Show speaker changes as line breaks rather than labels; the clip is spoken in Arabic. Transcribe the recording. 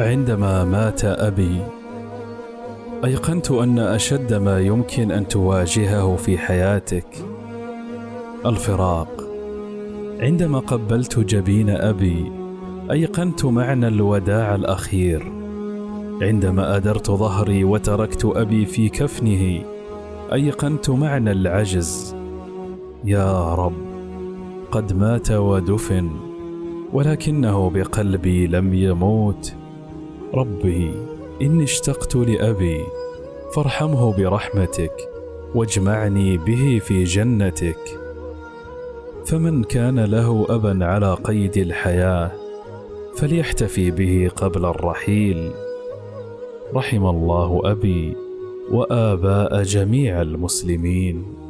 عندما مات أبي أيقنت أن أشد ما يمكن أن تواجهه في حياتك. الفراق. عندما قبلت جبين أبي أيقنت معنى الوداع الأخير. عندما أدرت ظهري وتركت أبي في كفنه أيقنت معنى العجز. يا رب قد مات ودفن ولكنه بقلبي لم يموت. ربي إني اشتقت لأبي فارحمه برحمتك واجمعني به في جنتك. فمن كان له أبا على قيد الحياة فليحتفي به قبل الرحيل. رحم الله أبي وآباء جميع المسلمين.